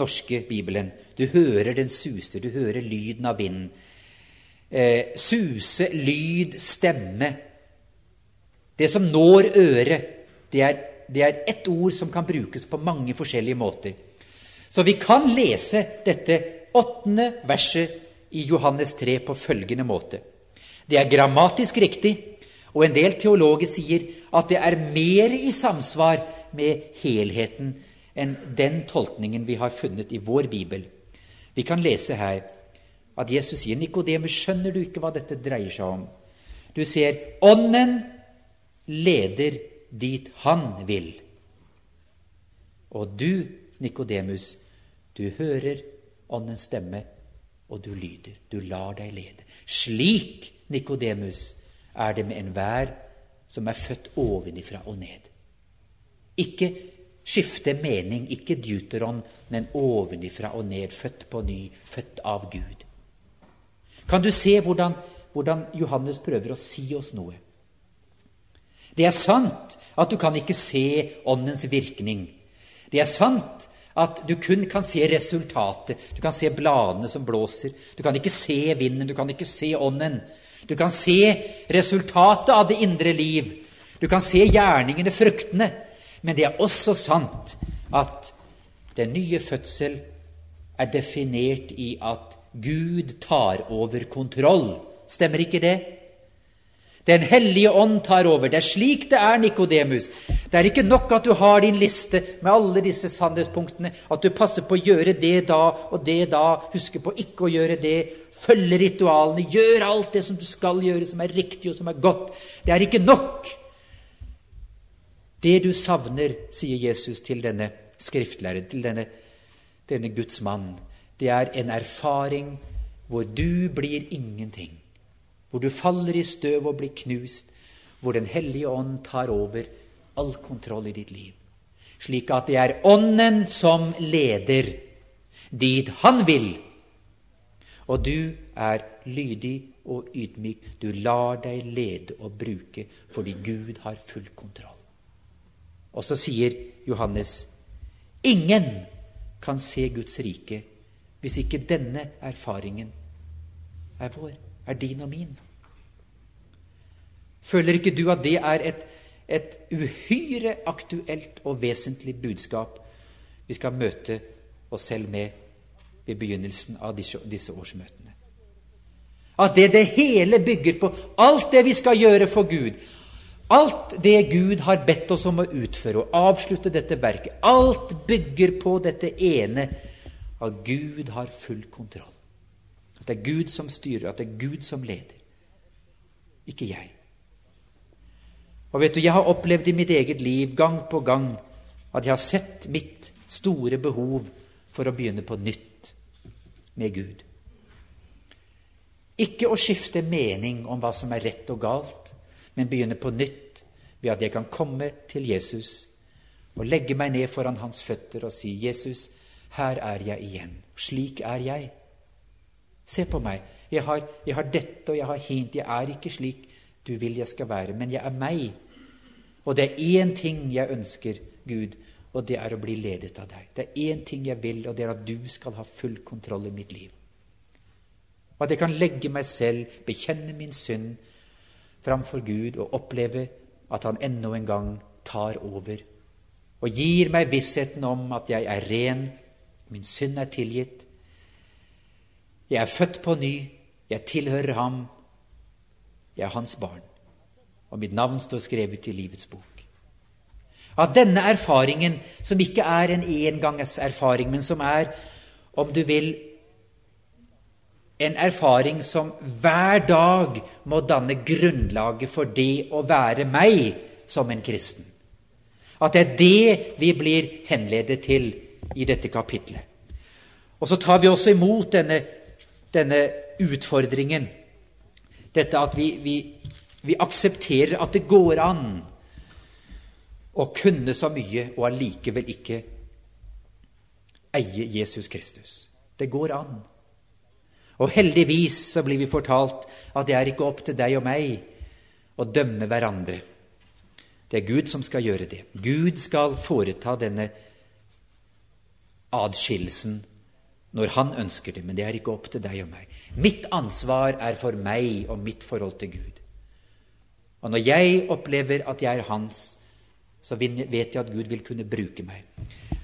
norske bibelen. Du hører den suser, du hører lyden av vinden. Eh, suse, lyd, stemme. Det som når øret, det er, det er ett ord som kan brukes på mange forskjellige måter. Så vi kan lese dette åttende verset i Johannes 3 på følgende måte. Det er grammatisk riktig, og en del teologer sier at det er mer i samsvar med helheten enn den tolkningen vi har funnet i vår bibel. Vi kan lese her at Jesus sier, 'Nikodemus, skjønner du ikke hva dette dreier seg om?' Du ser, Ånden leder dit han vil. Og du, Nikodemus, du hører Åndens stemme, og du lyder. Du lar deg lede. Slik, Nikodemus, er det med enhver som er født ovenifra og ned. Ikke skifte mening, ikke deuteron, men ovenifra og ned, født på ny, født av Gud. Kan du se hvordan, hvordan Johannes prøver å si oss noe? Det er sant at du kan ikke se Åndens virkning. Det er sant at du kun kan se resultatet. Du kan se bladene som blåser. Du kan ikke se vinden, du kan ikke se ånden. Du kan se resultatet av det indre liv. Du kan se gjerningene, fruktene. Men det er også sant at den nye fødsel er definert i at Gud tar over kontroll. Stemmer ikke det? Den hellige ånd tar over. Det er slik det er, Nikodemus. Det er ikke nok at du har din liste med alle disse sannhetspunktene, at du passer på å gjøre det da og det da, husker på ikke å gjøre det, følge ritualene, gjør alt det som du skal gjøre, som er riktig og som er godt. Det er ikke nok. Det du savner, sier Jesus til denne skriftlæreren, til denne denne Guds mann, det er en erfaring hvor du blir ingenting. Hvor du faller i støv og blir knust. Hvor Den hellige ånd tar over all kontroll i ditt liv. Slik at det er Ånden som leder dit Han vil. Og du er lydig og ydmyk. Du lar deg lede og bruke fordi Gud har full kontroll. Og så sier Johannes ingen kan se Guds rike hvis ikke denne erfaringen er vår, er din og min. Føler ikke du at det er et, et uhyre aktuelt og vesentlig budskap vi skal møte oss selv med ved begynnelsen av disse, disse årsmøtene? At det det hele bygger på, alt det vi skal gjøre for Gud, alt det Gud har bedt oss om å utføre og avslutte dette verket, alt bygger på dette ene at Gud har full kontroll. Det er Gud som styrer, at det er Gud som leder. Ikke jeg. Og vet du, Jeg har opplevd i mitt eget liv gang på gang at jeg har sett mitt store behov for å begynne på nytt med Gud. Ikke å skifte mening om hva som er rett og galt, men begynne på nytt ved at jeg kan komme til Jesus og legge meg ned foran hans føtter og si, 'Jesus, her er jeg igjen. Slik er jeg. Se på meg. Jeg har, jeg har dette, og jeg har hint. Jeg er ikke slik du vil jeg skal være, men jeg er meg. Og det er én ting jeg ønsker, Gud, og det er å bli ledet av deg. Det er én ting jeg vil, og det er at du skal ha full kontroll i mitt liv. Og at jeg kan legge meg selv, bekjenne min synd framfor Gud og oppleve at Han ennå en gang tar over og gir meg vissheten om at jeg er ren Min synd er tilgitt. Jeg er født på ny. Jeg tilhører ham. Jeg er hans barn. Og mitt navn står skrevet i livets bok. At denne erfaringen, som ikke er en engangserfaring, men som er, om du vil, en erfaring som hver dag må danne grunnlaget for det å være meg som en kristen. At det er det vi blir henledet til i dette kapitlet. Og så tar vi også imot denne, denne utfordringen, dette at vi, vi, vi aksepterer at det går an å kunne så mye og allikevel ikke eie Jesus Kristus. Det går an. Og heldigvis så blir vi fortalt at det er ikke opp til deg og meg å dømme hverandre. Det er Gud som skal gjøre det. Gud skal foreta denne adskillelsen når han ønsker det, men det er ikke opp til deg og meg. Mitt ansvar er for meg og mitt forhold til Gud. Og når jeg opplever at jeg er hans, så vet jeg at Gud vil kunne bruke meg.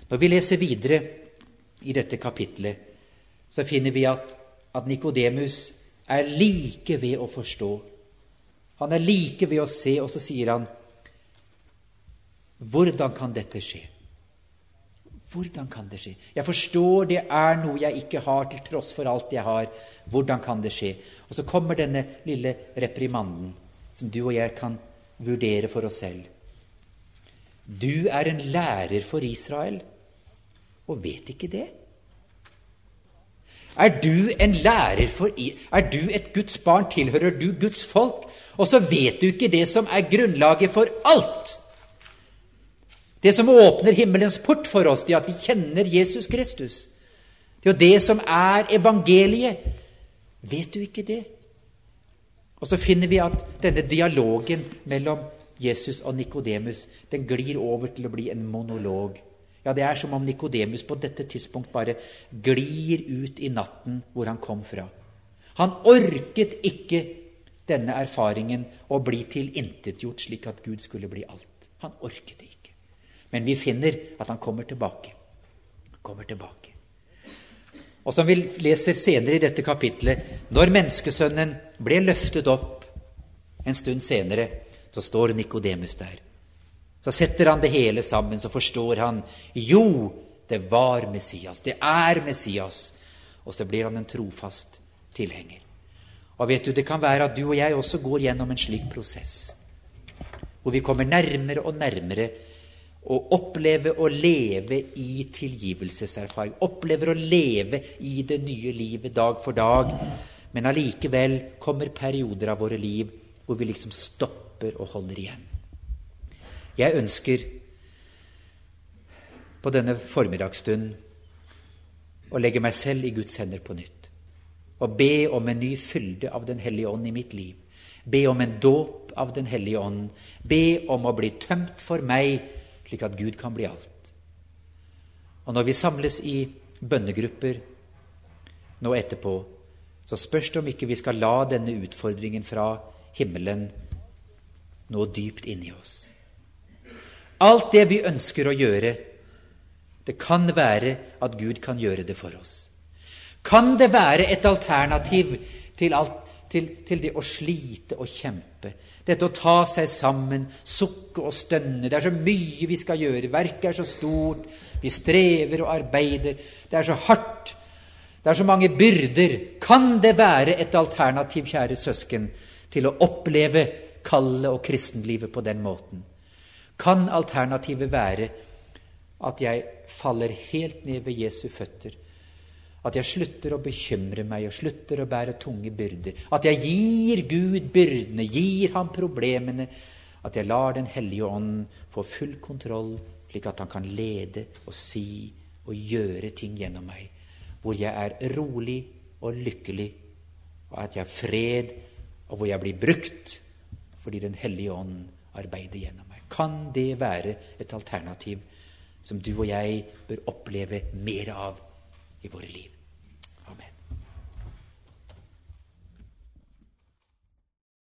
Når vi leser videre i dette kapitlet, så finner vi at, at Nikodemus er like ved å forstå. Han er like ved å se, og så sier han Hvordan kan dette skje? Hvordan kan det skje? Jeg forstår det er noe jeg ikke har, til tross for alt jeg har. Hvordan kan det skje? Og så kommer denne lille reprimanden, som du og jeg kan vurdere for oss selv. Du er en lærer for Israel og vet ikke det. Er du en lærer for Er du et Guds barn? Tilhører du Guds folk? Og så vet du ikke det som er grunnlaget for alt! Det som åpner himmelens port for oss, det er at vi kjenner Jesus Kristus. Det er jo det som er evangeliet. Vet du ikke det? Og så finner vi at denne dialogen mellom Jesus og Nikodemus den glir over til å bli en monolog. Ja, Det er som om Nikodemus på dette tidspunkt bare glir ut i natten hvor han kom fra. Han orket ikke denne erfaringen å bli tilintetgjort slik at Gud skulle bli alt. Han orket ikke. Men vi finner at han kommer tilbake. Kommer tilbake. Og som vi leser senere i dette kapitlet, når menneskesønnen ble løftet opp en stund senere, så står Nikodemus der. Så setter han det hele sammen, så forstår han jo, det var Messias, det er Messias. Og så blir han en trofast tilhenger. Og vet du, Det kan være at du og jeg også går gjennom en slik prosess, hvor vi kommer nærmere og nærmere å oppleve å leve i tilgivelseserfaring. Opplever å leve i det nye livet dag for dag. Men allikevel kommer perioder av våre liv hvor vi liksom stopper og holder igjen. Jeg ønsker på denne formiddagsstunden å legge meg selv i Guds hender på nytt. Og be om en ny fylde av Den hellige ånd i mitt liv. Be om en dåp av Den hellige ånd. Be om å bli tømt for meg, slik at Gud kan bli alt. Og når vi samles i bønnegrupper nå etterpå, så spørs det om ikke vi skal la denne utfordringen fra himmelen nå dypt inni oss. Alt det vi ønsker å gjøre, det kan være at Gud kan gjøre det for oss. Kan det være et alternativ til, alt, til, til det å slite og kjempe? Dette å ta seg sammen, sukke og stønne. Det er så mye vi skal gjøre. Verket er så stort. Vi strever og arbeider. Det er så hardt. Det er så mange byrder. Kan det være et alternativ, kjære søsken, til å oppleve kallet og kristenlivet på den måten? Kan alternativet være at jeg faller helt ned ved Jesu føtter? At jeg slutter å bekymre meg og slutter å bære tunge byrder. At jeg gir Gud byrdene, gir ham problemene. At jeg lar Den hellige ånd få full kontroll, slik at han kan lede og si og gjøre ting gjennom meg. Hvor jeg er rolig og lykkelig, og at jeg har fred, og hvor jeg blir brukt fordi Den hellige ånd arbeider gjennom meg. Kan det være et alternativ som du og jeg bør oppleve mer av i våre liv?